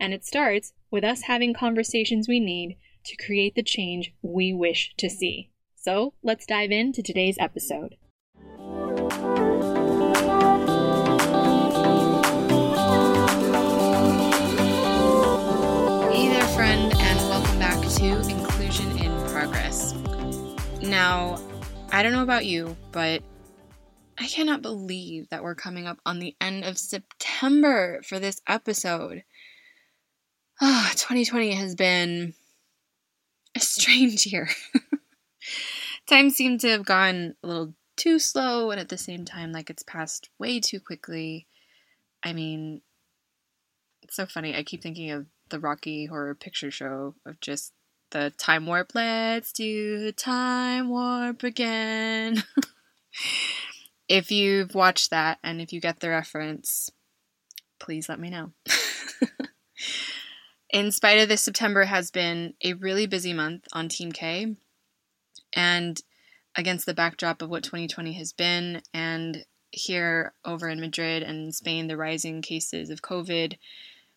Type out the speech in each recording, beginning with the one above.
And it starts with us having conversations we need to create the change we wish to see. So let's dive into today's episode. Hey there, friend, and welcome back to Inclusion in Progress. Now, I don't know about you, but I cannot believe that we're coming up on the end of September for this episode. Ah, oh, 2020 has been a strange year. Time seemed to have gone a little too slow, and at the same time, like it's passed way too quickly. I mean, it's so funny. I keep thinking of the Rocky Horror Picture Show of just the time warp. Let's do time warp again. if you've watched that and if you get the reference, please let me know. In spite of this, September has been a really busy month on Team K. And against the backdrop of what 2020 has been, and here over in Madrid and Spain, the rising cases of COVID,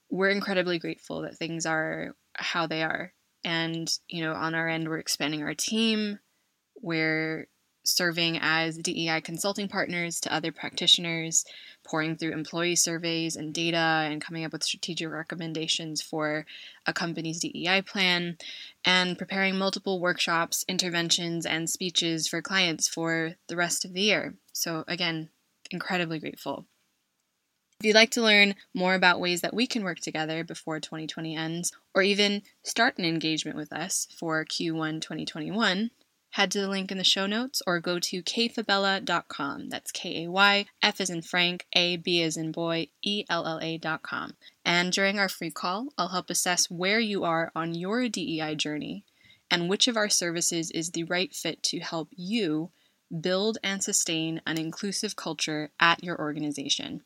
we're incredibly grateful that things are how they are. And, you know, on our end, we're expanding our team. We're serving as DEI consulting partners to other practitioners, pouring through employee surveys and data, and coming up with strategic recommendations for a company's DEI plan, and preparing multiple workshops, interventions, and speeches for clients for the rest of the year. So, again, incredibly grateful. If you'd like to learn more about ways that we can work together before 2020 ends, or even start an engagement with us for Q1 2021, head to the link in the show notes or go to kayfabella.com. That's K A Y, F as in Frank, A, B as in boy, E L L A.com. And during our free call, I'll help assess where you are on your DEI journey and which of our services is the right fit to help you build and sustain an inclusive culture at your organization.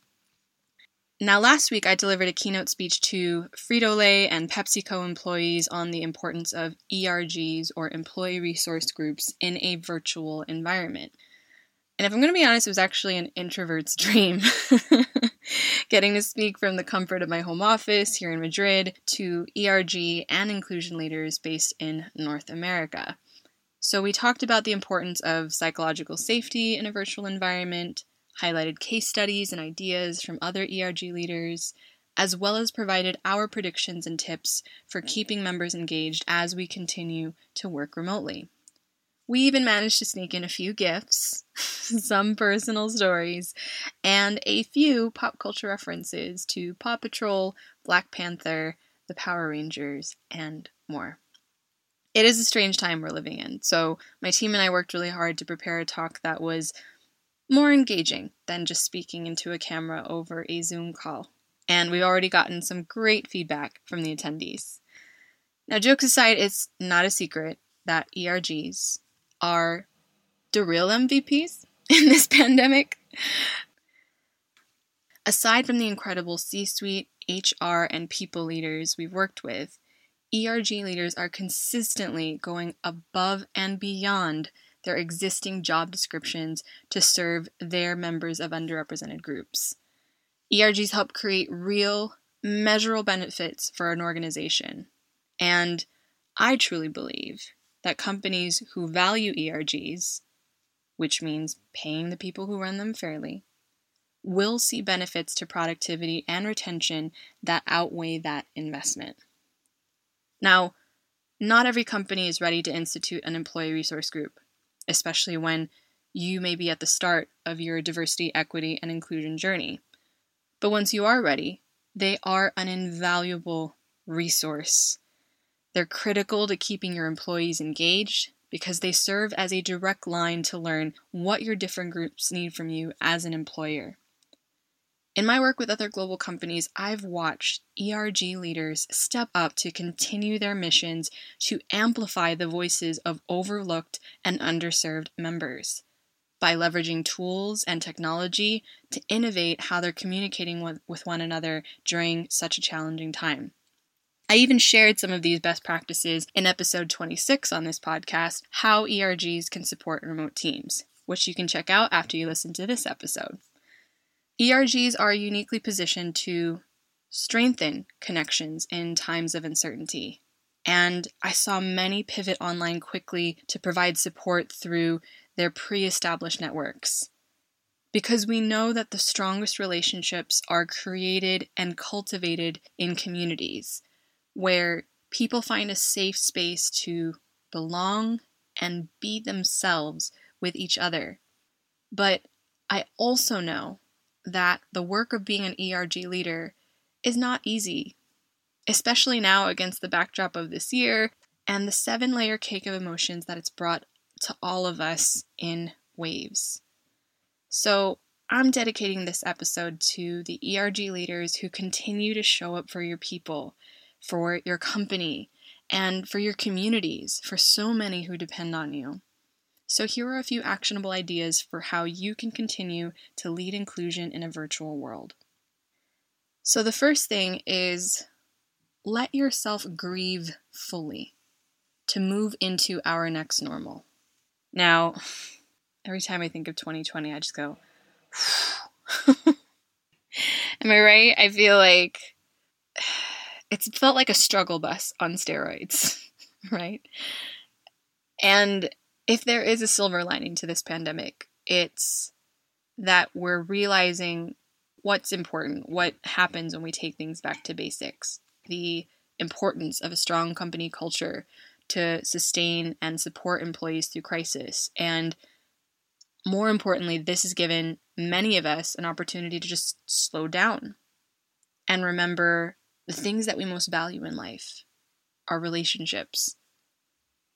Now, last week I delivered a keynote speech to Frito Lay and PepsiCo employees on the importance of ERGs or employee resource groups in a virtual environment. And if I'm going to be honest, it was actually an introvert's dream. Getting to speak from the comfort of my home office here in Madrid to ERG and inclusion leaders based in North America. So, we talked about the importance of psychological safety in a virtual environment, highlighted case studies and ideas from other ERG leaders, as well as provided our predictions and tips for keeping members engaged as we continue to work remotely. We even managed to sneak in a few gifts, some personal stories, and a few pop culture references to Paw Patrol, Black Panther, the Power Rangers, and more. It is a strange time we're living in, so my team and I worked really hard to prepare a talk that was more engaging than just speaking into a camera over a Zoom call. And we've already gotten some great feedback from the attendees. Now, jokes aside, it's not a secret that ERGs are the real MVPs in this pandemic. Aside from the incredible C suite, HR, and people leaders we've worked with, ERG leaders are consistently going above and beyond their existing job descriptions to serve their members of underrepresented groups. ERGs help create real, measurable benefits for an organization. And I truly believe that companies who value ERGs, which means paying the people who run them fairly, will see benefits to productivity and retention that outweigh that investment. Now, not every company is ready to institute an employee resource group especially when you may be at the start of your diversity, equity, and inclusion journey. But once you are ready, they are an invaluable resource. They're critical to keeping your employees engaged because they serve as a direct line to learn what your different groups need from you as an employer. In my work with other global companies, I've watched ERG leaders step up to continue their missions to amplify the voices of overlooked and underserved members by leveraging tools and technology to innovate how they're communicating with, one another during such a challenging time. I even shared some of these best practices in episode 26 on this podcast How ERGs Can Support Remote Teams, which you can check out after you listen to this episode. ERGs are uniquely positioned to strengthen connections in times of uncertainty. And I saw many pivot online quickly to provide support through their pre established networks. Because we know that the strongest relationships are created and cultivated in communities where people find a safe space to belong and be themselves with each other. But I also know that the work of being an ERG leader is not easy, especially now against the backdrop of this year and the seven layer cake of emotions that it's brought to all of us in waves. So, I'm dedicating this episode to the ERG leaders who continue to show up for your people, for your company, and for your communities, for so many who depend on you. So, here are a few actionable ideas for how you can continue to lead inclusion in a virtual world. So, the first thing is let yourself grieve fully to move into our next normal. Now, every time I think of 2020, I just go, Am I right? I feel like it's felt like a struggle bus on steroids, right? And if there is a silver lining to this pandemic, it's that we're realizing what's important, what happens when we take things back to basics, the importance of a strong company culture to sustain and support employees through crisis. And more importantly, this has given many of us an opportunity to just slow down and remember the things that we most value in life our relationships.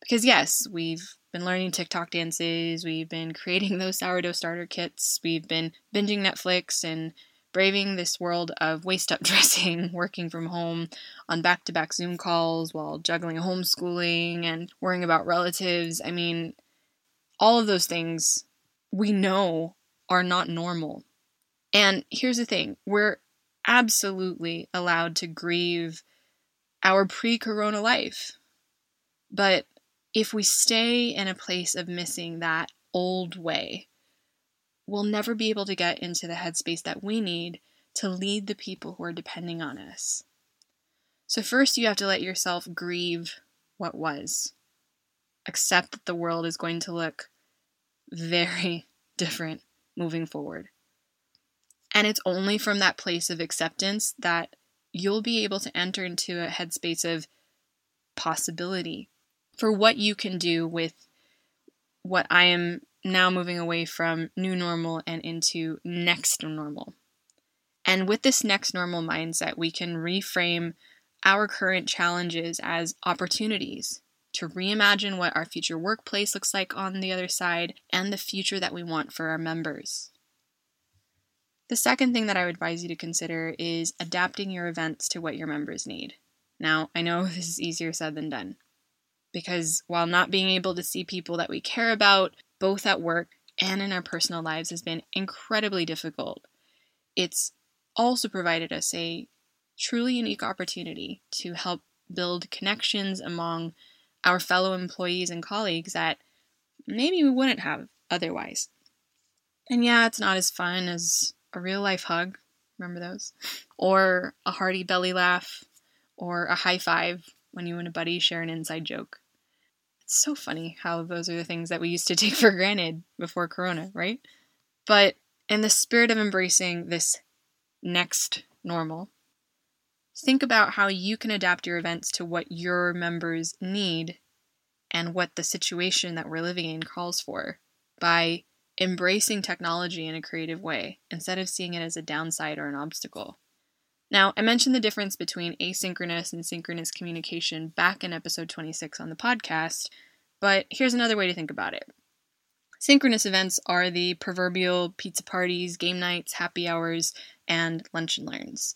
Because, yes, we've been learning TikTok dances, we've been creating those sourdough starter kits, we've been binging Netflix and braving this world of waist up dressing, working from home on back to back Zoom calls while juggling homeschooling and worrying about relatives. I mean, all of those things we know are not normal. And here's the thing we're absolutely allowed to grieve our pre corona life. But if we stay in a place of missing that old way, we'll never be able to get into the headspace that we need to lead the people who are depending on us. So, first, you have to let yourself grieve what was. Accept that the world is going to look very different moving forward. And it's only from that place of acceptance that you'll be able to enter into a headspace of possibility for what you can do with what I am now moving away from new normal and into next normal. And with this next normal mindset, we can reframe our current challenges as opportunities to reimagine what our future workplace looks like on the other side and the future that we want for our members. The second thing that I would advise you to consider is adapting your events to what your members need. Now, I know this is easier said than done because while not being able to see people that we care about, both at work and in our personal lives, has been incredibly difficult, it's also provided us a truly unique opportunity to help build connections among our fellow employees and colleagues that maybe we wouldn't have otherwise. And yeah, it's not as fun as a real life hug, remember those? Or a hearty belly laugh, or a high five when you and a buddy share an inside joke. It's so funny how those are the things that we used to take for granted before Corona, right? But in the spirit of embracing this next normal, think about how you can adapt your events to what your members need and what the situation that we're living in calls for by embracing technology in a creative way instead of seeing it as a downside or an obstacle. Now, I mentioned the difference between asynchronous and synchronous communication back in episode 26 on the podcast, but here's another way to think about it. Synchronous events are the proverbial pizza parties, game nights, happy hours, and lunch and learns.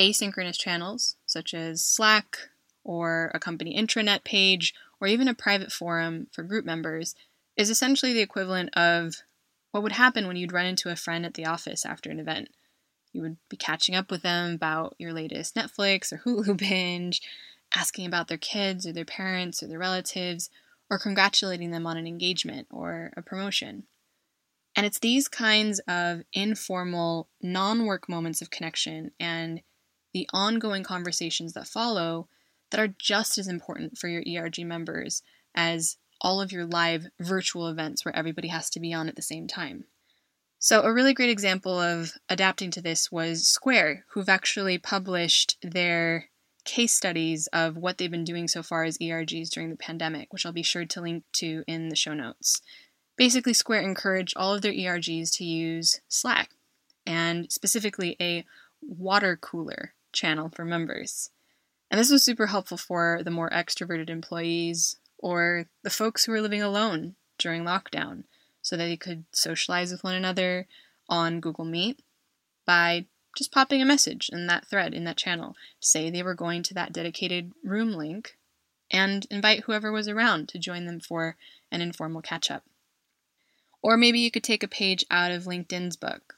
Asynchronous channels, such as Slack or a company intranet page or even a private forum for group members, is essentially the equivalent of what would happen when you'd run into a friend at the office after an event. You would be catching up with them about your latest Netflix or Hulu binge, asking about their kids or their parents or their relatives, or congratulating them on an engagement or a promotion. And it's these kinds of informal, non work moments of connection and the ongoing conversations that follow that are just as important for your ERG members as all of your live virtual events where everybody has to be on at the same time. So, a really great example of adapting to this was Square, who've actually published their case studies of what they've been doing so far as ERGs during the pandemic, which I'll be sure to link to in the show notes. Basically, Square encouraged all of their ERGs to use Slack, and specifically a water cooler channel for members. And this was super helpful for the more extroverted employees or the folks who were living alone during lockdown so that they could socialize with one another on Google Meet by just popping a message in that thread, in that channel. Say they were going to that dedicated room link and invite whoever was around to join them for an informal catch up. Or maybe you could take a page out of LinkedIn's book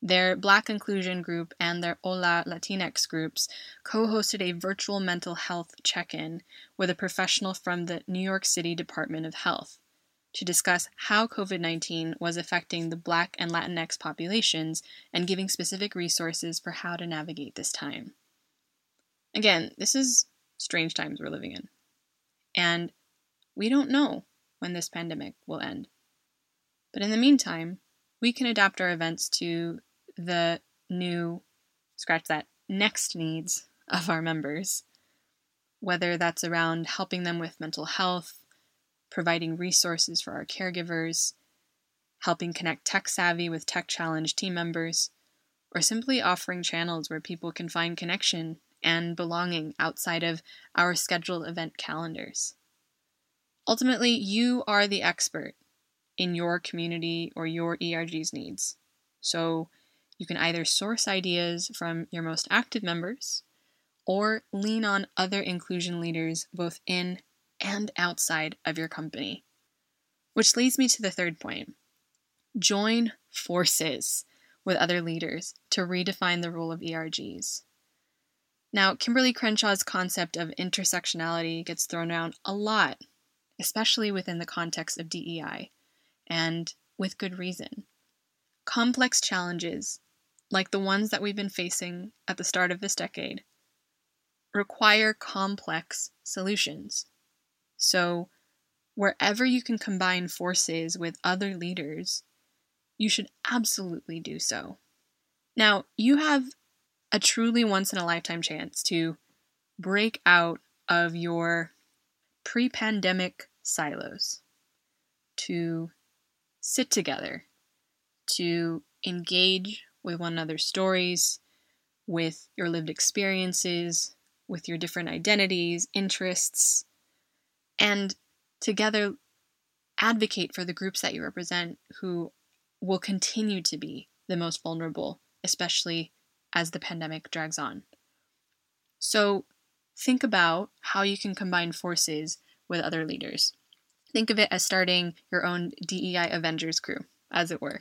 their Black Inclusion group and their Hola Latinx groups co hosted a virtual mental health check in with a professional from the New York City Department of Health to discuss how COVID 19 was affecting the Black and Latinx populations and giving specific resources for how to navigate this time. Again, this is strange times we're living in. And we don't know when this pandemic will end. But in the meantime, we can adapt our events to the new, scratch that, next needs of our members, whether that's around helping them with mental health, providing resources for our caregivers, helping connect tech savvy with tech challenged team members, or simply offering channels where people can find connection and belonging outside of our scheduled event calendars. Ultimately, you are the expert in your community or your ERG's needs. So you can either source ideas from your most active members or lean on other inclusion leaders both in and outside of your company. Which leads me to the third point join forces with other leaders to redefine the role of ERGs. Now, Kimberly Crenshaw's concept of intersectionality gets thrown around a lot, especially within the context of DEI, and with good reason. Complex challenges, like the ones that we've been facing at the start of this decade, require complex solutions. So, wherever you can combine forces with other leaders, you should absolutely do so. Now, you have a truly once in a lifetime chance to break out of your pre pandemic silos, to sit together to engage with one another's stories, with your lived experiences, with your different identities, interests, and together advocate for the groups that you represent who will continue to be the most vulnerable, especially as the pandemic drags on. So, think about how you can combine forces with other leaders. Think of it as starting your own DEI Avengers crew, as it were.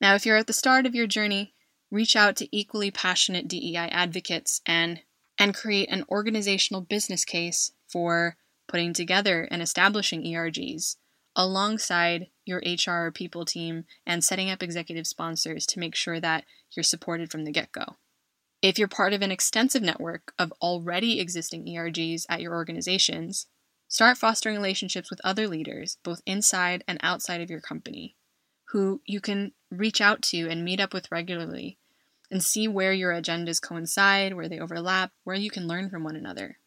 Now, if you're at the start of your journey, reach out to equally passionate DEI advocates and and create an organizational business case for putting together and establishing ERGs alongside your HR or people team and setting up executive sponsors to make sure that you're supported from the get-go. If you're part of an extensive network of already existing ERGs at your organizations, start fostering relationships with other leaders, both inside and outside of your company, who you can reach out to and meet up with regularly and see where your agendas coincide, where they overlap, where you can learn from one another.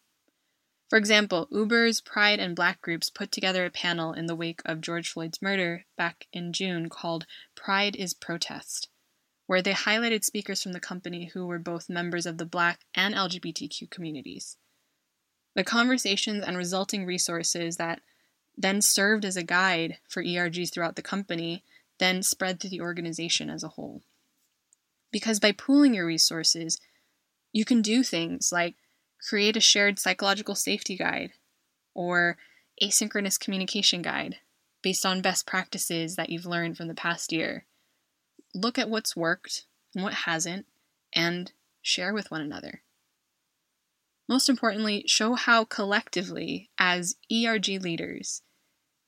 For example, Uber's Pride and Black groups put together a panel in the wake of George Floyd's murder back in June called Pride is Protest, where they highlighted speakers from the company who were both members of the Black and LGBTQ communities. The conversations and resulting resources that then served as a guide for ERGs throughout the company then spread through the organization as a whole. Because by pooling your resources, you can do things like create a shared psychological safety guide or asynchronous communication guide based on best practices that you've learned from the past year. Look at what's worked and what hasn't, and share with one another. Most importantly, show how collectively, as ERG leaders,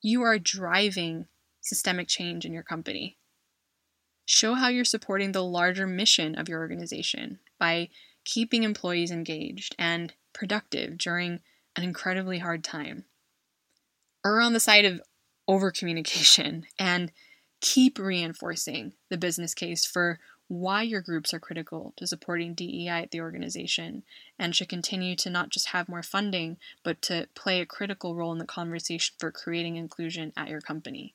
you are driving systemic change in your company. Show how you're supporting the larger mission of your organization by keeping employees engaged and productive during an incredibly hard time. Err on the side of over communication and keep reinforcing the business case for why your groups are critical to supporting DEI at the organization and should continue to not just have more funding, but to play a critical role in the conversation for creating inclusion at your company.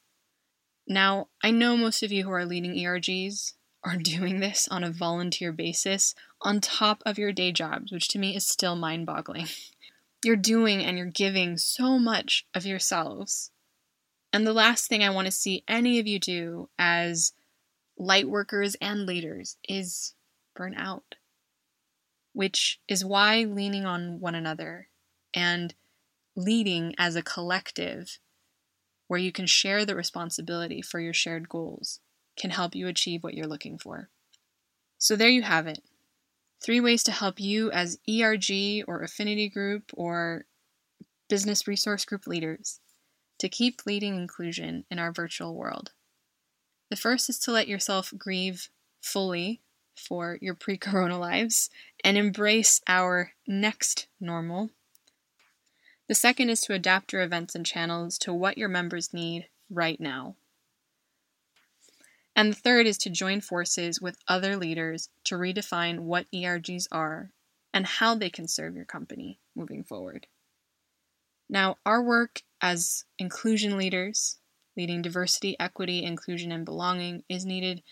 Now, I know most of you who are leading ERGs are doing this on a volunteer basis on top of your day jobs, which to me is still mind boggling. You're doing and you're giving so much of yourselves. And the last thing I want to see any of you do as light workers and leaders is burn out, which is why leaning on one another and leading as a collective where you can share the responsibility for your shared goals can help you achieve what you're looking for. So there you have it. Three ways to help you as ERG or affinity group or business resource group leaders to keep leading inclusion in our virtual world. The first is to let yourself grieve fully for your pre corona lives and embrace our next normal. The second is to adapt your events and channels to what your members need right now. And the third is to join forces with other leaders to redefine what ERGs are and how they can serve your company moving forward. Now, our work as inclusion leaders leading diversity, equity, inclusion, and belonging is needed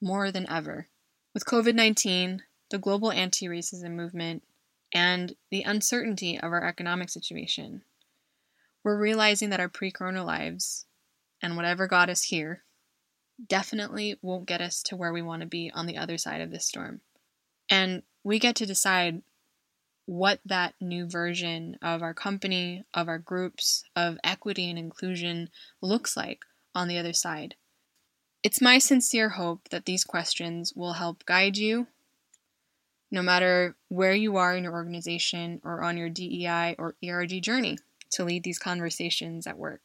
more than ever. With COVID 19, the global anti racism movement, and the uncertainty of our economic situation, we're realizing that our pre corona lives and whatever got us here definitely won't get us to where we want to be on the other side of this storm. And we get to decide what that new version of our company, of our groups, of equity and inclusion looks like on the other side. It's my sincere hope that these questions will help guide you, no matter where you are in your organization or on your DEI or ERG journey, to lead these conversations at work.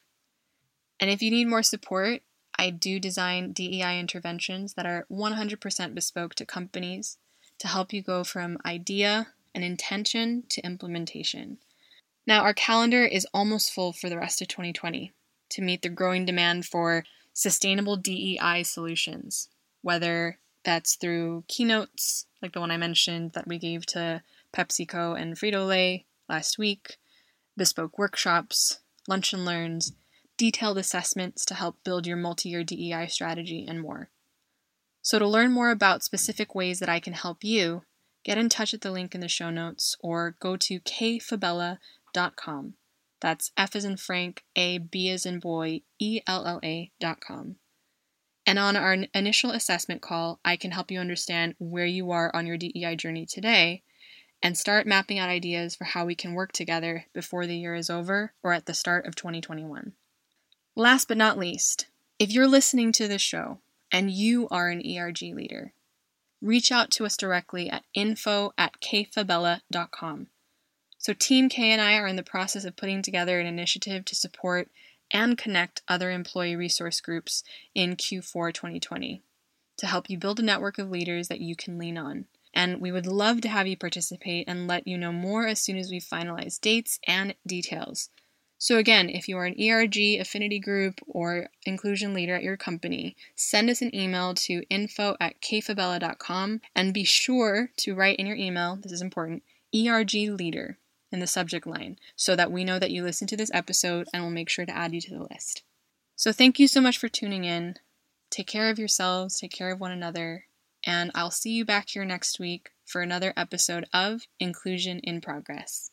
And if you need more support, I do design DEI interventions that are 100% bespoke to companies to help you go from idea and intention to implementation. Now, our calendar is almost full for the rest of 2020 to meet the growing demand for sustainable DEI solutions, whether that's through keynotes, like the one I mentioned that we gave to PepsiCo and Frito Lay last week, bespoke workshops, lunch and learns, detailed assessments to help build your multi year DEI strategy, and more. So, to learn more about specific ways that I can help you, get in touch at the link in the show notes or go to kayfabella.com. That's F as in Frank, A, B as in boy, E L L A.com. And on our initial assessment call, I can help you understand where you are on your DEI journey today and start mapping out ideas for how we can work together before the year is over or at the start of 2021. Last but not least, if you're listening to this show and you are an ERG leader, reach out to us directly at info at kayfabella.com. So, Team K and I are in the process of putting together an initiative to support and connect other employee resource groups in Q4 2020 to help you build a network of leaders that you can lean on. And we would love to have you participate and let you know more as soon as we finalize dates and details. So, again, if you are an ERG affinity group or inclusion leader at your company, send us an email to info at kayfabella.com and be sure to write in your email, this is important, ERG leader, in the subject line so that we know that you listened to this episode and we'll make sure to add you to the list. So thank you so much for tuning in. Take care of yourselves, take care of one another, and I'll see you back here next week for another episode of Inclusion in Progress.